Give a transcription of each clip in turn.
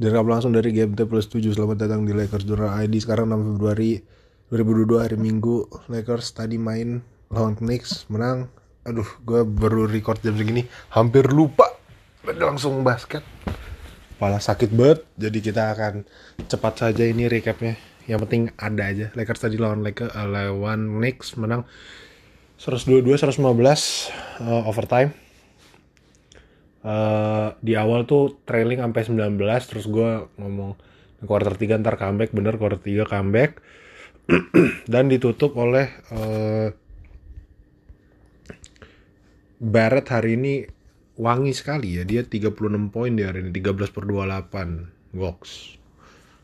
Direkam langsung dari GMT Plus 7 Selamat datang di Lakers Journal ID Sekarang 6 Februari 2022 hari Minggu. Lakers tadi main lawan Knicks Menang. Aduh gue baru record jam segini Hampir lupa. Langsung basket. Kepala sakit banget. Jadi kita akan cepat saja ini recapnya. Yang penting ada aja. Lakers tadi lawan Lakers uh, lawan Knicks Menang 122 115 uh, overtime uh, di awal tuh trailing sampai 19 terus gue ngomong quarter 3 ntar comeback. Bener quarter 3 comeback. Dan ditutup oleh uh, Barrett hari ini wangi sekali ya. Dia 36 poin di hari ini 13 per 28 Gox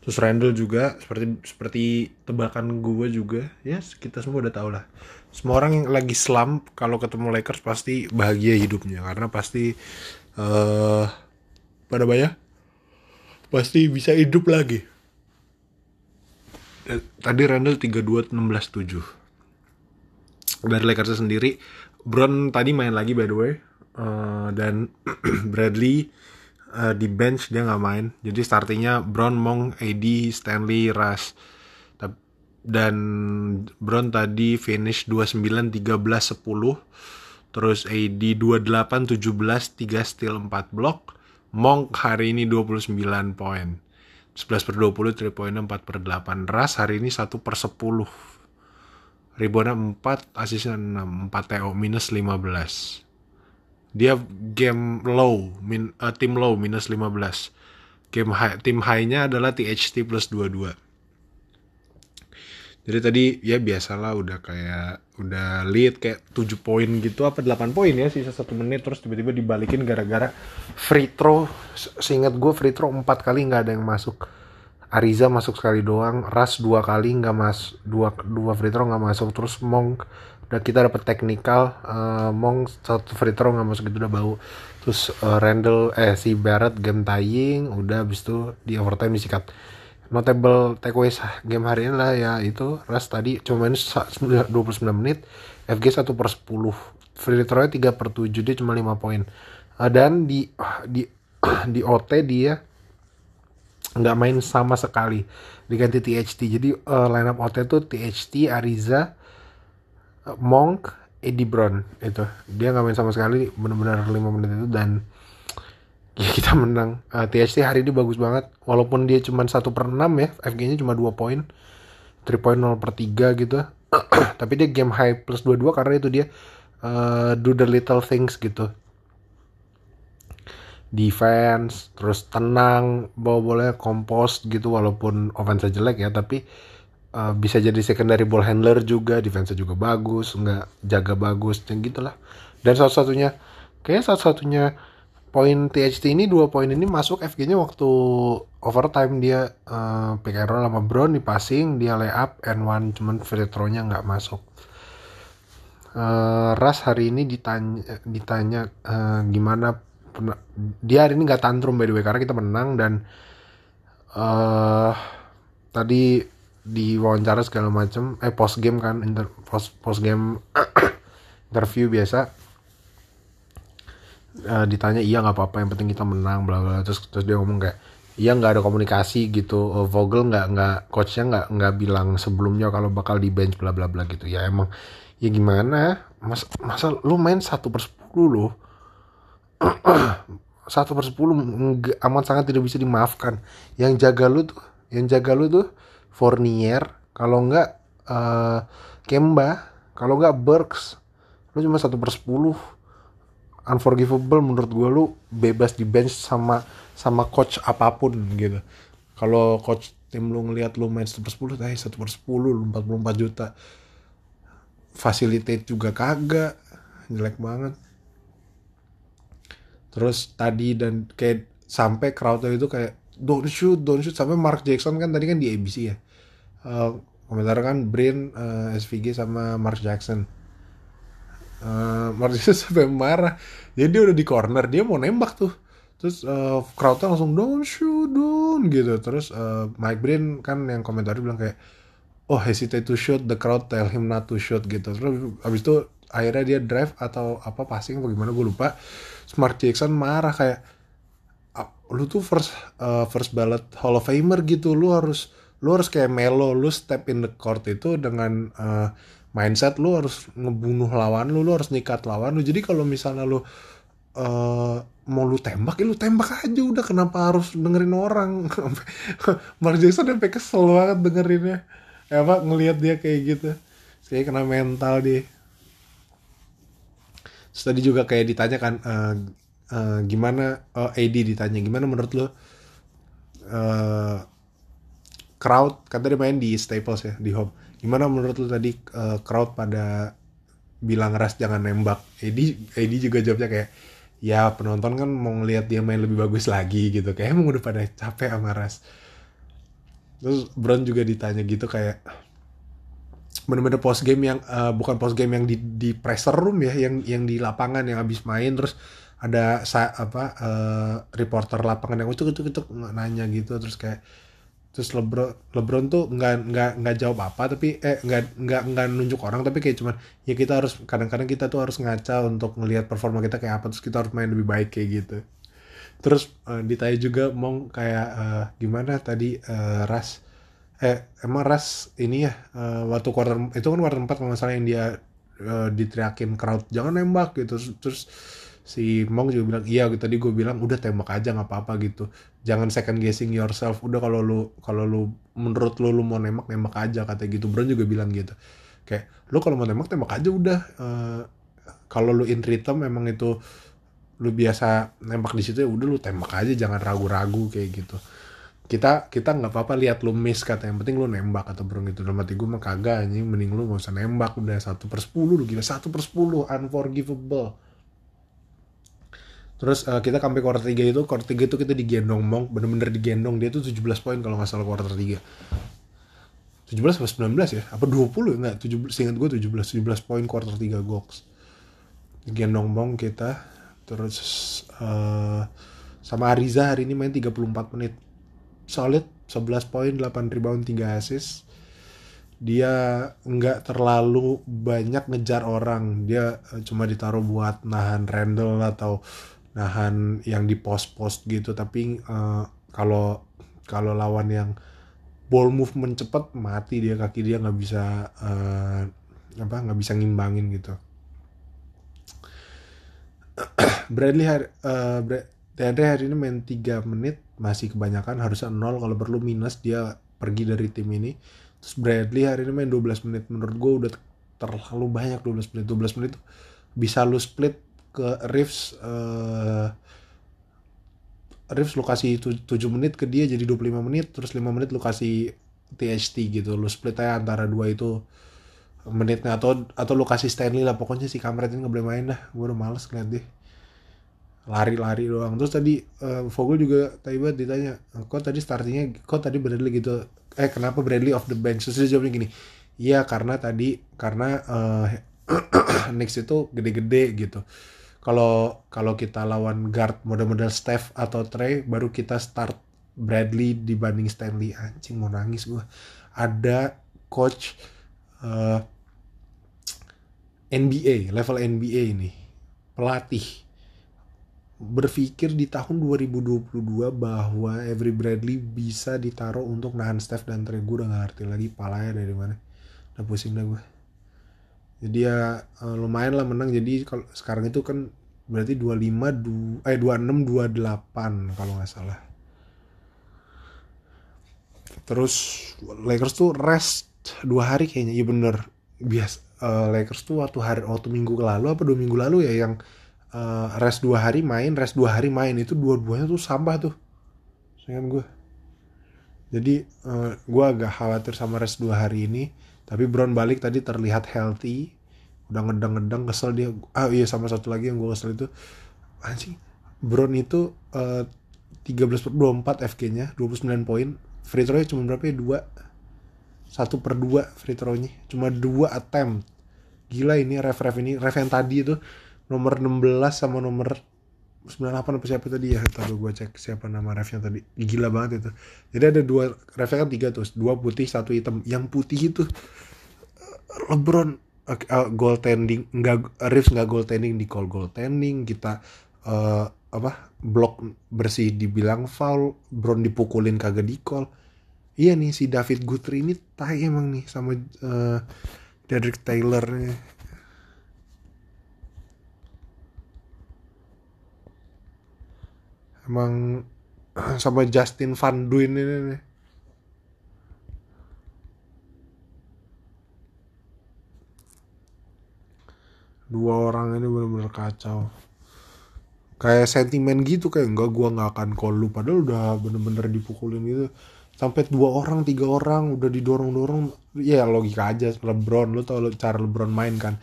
terus Randall juga seperti seperti tebakan gue juga. Ya yes, kita semua udah tau lah. Semua orang yang lagi slump kalau ketemu Lakers pasti bahagia hidupnya. Karena pasti uh, pada banyak pasti bisa hidup lagi. Tadi Randall 32 16 7 dari Lakers sendiri Brown tadi main lagi by the way. Uh, dan Bradley uh, di bench dia nggak main. Jadi startingnya Brown Mong AD Stanley Rush dan Brown tadi finish 29 13 10 terus AD 28 17 3 steal 4 block. Monk hari ini 29 poin. 11 per 20 3 poin 4 per 8 Ras hari ini 1 per 10 Ribona 4 asisnya 6 4 TO minus 15 dia game low min, uh, tim low minus 15 game high, tim high-nya adalah THT plus 22 jadi tadi ya biasalah udah kayak udah lead kayak 7 poin gitu apa 8 poin ya sisa satu menit terus tiba-tiba dibalikin gara-gara free throw. Seingat gue free throw 4 kali nggak ada yang masuk. Ariza masuk sekali doang Ras dua kali nggak mas dua dua free throw nggak masuk terus Mong udah kita dapat teknikal uh, Mong satu free throw nggak masuk itu udah bau. Terus uh, Randall eh si Barrett game tying udah abis itu di overtime disikat notable takeaways game hari ini lah ya itu Ras tadi. Cuma main 29 menit FG 1 per 10 free throw 3 per 7 dia cuma 5 poin. Uh, dan di di di OT dia nggak main sama sekali. Diganti THT jadi uh, lineup OT itu THT Ariza Monk Eddie Brown itu. Dia nggak main sama sekali benar-benar 5 menit itu. Dan ya kita menang. Uh, THT hari ini bagus banget. Walaupun dia cuma satu per 6 ya FG nya cuma 2 poin. 3 poin 0 per 3 gitu. Tapi dia game high plus 22 karena itu dia uh, do the little things gitu. Defense terus tenang bawa bolanya kompos gitu walaupun offense jelek ya. Tapi uh, bisa jadi secondary ball handler juga defense juga bagus nggak jaga bagus dan gitulah. Dan satu-satunya kayak satu-satunya poin THT ini dua poin ini masuk FG-nya waktu overtime dia uh, pick and roll sama Brown di passing dia lay up and one cuman free throw-nya nggak masuk. Uh, Ras hari ini ditanya ditanya uh, gimana dia hari ini nggak tantrum by the way karena kita menang dan uh, tadi di wawancara segala macam eh post game kan inter, post post game interview biasa uh, ditanya iya nggak apa-apa yang penting kita menang bla bla terus terus dia ngomong kayak iya nggak ada komunikasi gitu. Uh, Vogel nggak nggak coachnya nggak nggak bilang sebelumnya kalau bakal di bench bla bla bla gitu. Ya emang ya gimana? Mas masa lu main satu per sepuluh loh satu per sepuluh amat sangat tidak bisa dimaafkan. Yang jaga lu tuh yang jaga lu tuh Fournier kalau nggak uh, Kemba kalau nggak Burks lu cuma satu per sepuluh unforgivable menurut gue lu bebas di bench sama sama coach apa pun gitu. Kalau coach tim lu ngelihat lu main satu per sepuluh eh satu per sepuluh empat puluh empat juta. Facilitate juga kagak jelek banget. Terus tadi dan kayak sampai crowdnya itu kayak don't shoot don't shoot. Sampai Mark Jackson kan tadi kan di ABC ya. Uh, komentar kan Brin uh, SVG sama Mark Jackson uh, Mark Jackson sampai marah. Jadi dia udah di corner dia mau nembak tuh. Terus uh, crowdnya langsung don't shoot don't gitu. Terus uh, Mike Brin kan yang komentar bilang kayak oh hesitate to shoot the crowd tell him not to shoot gitu. Terus abis itu akhirnya dia drive atau apa passing atau gimana gue lupa. Smart Jackson marah kayak ah, lu tuh first uh, first ballot Hall of Famer gitu. Lu harus lu harus kayak Melo lu step in the court itu dengan uh, mindset lu harus ngebunuh lawan lu lu harus nikat lawan lu. Jadi kalau misalnya lu uh, mau lu tembak ya lu tembak aja udah. Kenapa harus dengerin orang? Mark Jackson sampai kesel banget dengerinnya. Ya apa ngelihat dia kayak gitu. Kayak kena mental dia. Terus tadi juga kayak ditanya kan uh, uh, gimana uh, AD ditanya gimana menurut lo uh, crowd kan tadi main di Staples ya di home. Gimana menurut lo tadi uh, crowd pada bilang ras jangan nembak? AD AD juga jawabnya kayak ya penonton kan mau ngelihat dia main lebih bagus lagi gitu. Kayak emang udah pada capek sama ras. Terus Brown juga ditanya gitu kayak bener-bener post game yang uh, bukan post game yang di di presser room ya yang yang di lapangan yang habis main terus ada sa apa uh, reporter lapangan yang itu itu itu nanya gitu terus kayak terus LeBron LeBron tuh nggak nggak nggak jawab apa tapi eh nggak nggak nggak nunjuk orang tapi kayak cuman ya kita harus kadang-kadang kita tuh harus ngaca untuk ngelihat performa kita kayak apa terus kita harus main lebih baik kayak gitu. Terus uh, ditanya juga mau kayak uh, gimana tadi uh, Ras? Eh emang Ras ini ya uh, waktu quarter itu kan quarter 4 kalau nggak salah yang dia uh, diteriakin crowd jangan nembak gitu. Terus, terus si Mong juga bilang iya tadi gue bilang udah tembak aja nggak apa-apa gitu. Jangan second guessing yourself. Udah kalau lu kalau lu menurut lu lu mau nembak nembak aja kata gitu. Brown juga bilang gitu. Kayak lu kalau mau nembak tembak aja udah. Uh, kalau lu in rhythm memang itu lu biasa nembak di situ ya udah lu tembak aja jangan ragu-ragu kayak gitu. Kita kita nggak apa-apa lihat lu miss kata. Yang penting lu nembak atau burung gitu. Dalam hati gue mah kagak anjing. Mending lu gak usah nembak udah satu per sepuluh lu gila. Satu per sepuluh unforgivable Terus uh, kita sampai quarter 3 itu, quarter 3 itu kita digendong Monk, bener-bener digendong. Dia tuh 17 poin kalau nggak salah quarter 3. 17 atau 19 ya? Apa 20 enggak? 17, seingat gue 17, 17 poin quarter 3 Gox. Digendong Monk kita. Terus uh, sama Ariza hari ini main 34 menit. Solid, 11 poin, 8 rebound, 3 assist. Dia nggak terlalu banyak ngejar orang. Dia uh, cuma ditaruh buat nahan Randall atau nahan yang di post-post gitu. Tapi uh, kalau kalau lawan yang ball movement cepet mati dia kaki dia nggak bisa uh, apa nggak bisa ngimbangin gitu. Bradley hari, uh, hari ini main 3 menit masih kebanyakan harusnya 0 kalau perlu minus dia pergi dari tim ini. Terus Bradley hari ini main 12 menit. Menurut gue udah terlalu banyak 12 menit. 12 menit bisa lu split ke Reeves uh, Reeves lu kasih 7 menit ke dia jadi 25 menit terus 5 menit lu kasih THT gitu. Lu split aja antara dua itu menitnya atau atau lu kasih Stanley lah. Pokoknya si Kamret ini nggak boleh main dah. Gue udah males ngeliat deh lari-lari doang. Terus tadi uh, Vogel juga tadi banget ditanya kok tadi startingnya kok tadi Bradley gitu? Eh kenapa Bradley off the bench? Terus dia jawabnya gini iya karena tadi karena uh, Knicks itu gede-gede gitu kalau kalau kita lawan guard model-model Steph atau Trey baru kita start Bradley dibanding Stanley. Anjing mau nangis gue ada coach uh, eh, NBA level NBA ini pelatih. Berpikir di tahun 2022 bahwa Avery Bradley bisa ditaruh untuk nahan Steph dan Trey. Gue udah gak ngerti lagi palanya dari mana. Udah pusing dah gue jadi ya uh, lumayan lah menang. Jadi kalau sekarang itu kan berarti 25 du, eh 26 28 kalau nggak salah. Terus Lakers tuh rest dua hari kayaknya. Iya bener. Bias uh, Lakers tuh waktu hari waktu minggu lalu apa dua minggu lalu ya yang uh, rest dua hari main rest dua hari main. Itu dua-duanya tuh sampah tuh. Sayang gue jadi uh, gue agak khawatir sama rest dua hari ini. Tapi Brown balik tadi terlihat healthy udah ngedang-ngedang kesel dia. Ah iya sama satu lagi yang gue kesel itu. Anjing Brown itu uh, 13 per 24 FG nya 29 poin. Free throw nya cuma berapa ya? Dua. Satu per dua free throw nya cuma dua attempt. Gila ini ref ref ini. Ref yang tadi itu nomor 16 sama nomor 98 apa siapa tadi ya? Tahu gue cek siapa nama refnya tadi. Gila banget itu. Jadi ada dua refnya kan tiga tuh. Dua putih satu hitam. Yang putih itu LeBron uh, goaltending nggak Reeves nggak goaltending di call goaltending kita uh, apa blok bersih dibilang foul Brown dipukulin kagak di call iya nih si David Guthrie ini tai emang nih sama uh, Derek Taylor nih emang sama Justin Van Duin ini nih dua orang ini benar-benar kacau. Kayak sentimen gitu kayak enggak gua nggak akan call lu. Padahal udah bener-bener dipukulin gitu. Sampai dua orang tiga orang udah didorong dorong ya logika aja. LeBron lu tau cara LeBron main kan?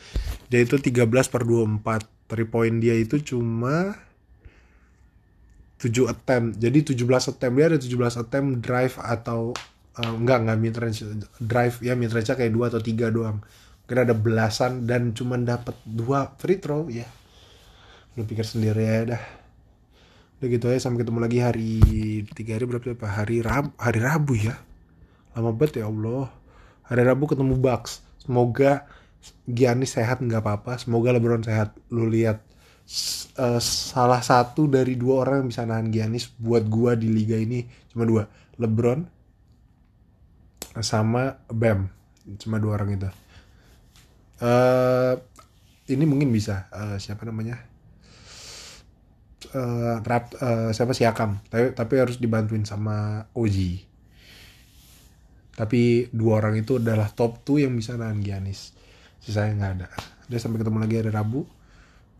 Dia itu 13 per 24 three point dia itu cuma 7 attempt. Jadi 17 attempt. Dia ada 17 attempt drive atau uh, enggak enggak mid drive ya mid range kayak dua atau tiga doang kira ada belasan dan cuma dapat dua free throw ya. Lu pikir sendiri ya dah. Udah gitu aja sampai ketemu lagi hari tiga hari berapa apa hari Rabu hari Rabu ya. Lama banget ya Allah. Hari Rabu ketemu Bucks. Semoga Giannis sehat nggak apa-apa. Semoga LeBron sehat. Lu lihat uh, salah satu dari dua orang yang bisa nahan Giannis buat gua di liga ini cuma dua. LeBron sama Bam. Cuma dua orang itu uh, ini mungkin bisa uh, siapa namanya? Uh, rap uh, siapa? Siakam tapi tapi harus dibantuin sama Oji. Tapi dua orang itu adalah top 2 yang bisa nahan Giannis. Sisanya nggak ada. Dia sampai ketemu lagi hari Rabu.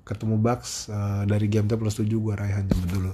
Ketemu Bucks uh, dari game plus 7 gue Raihan jemput dulu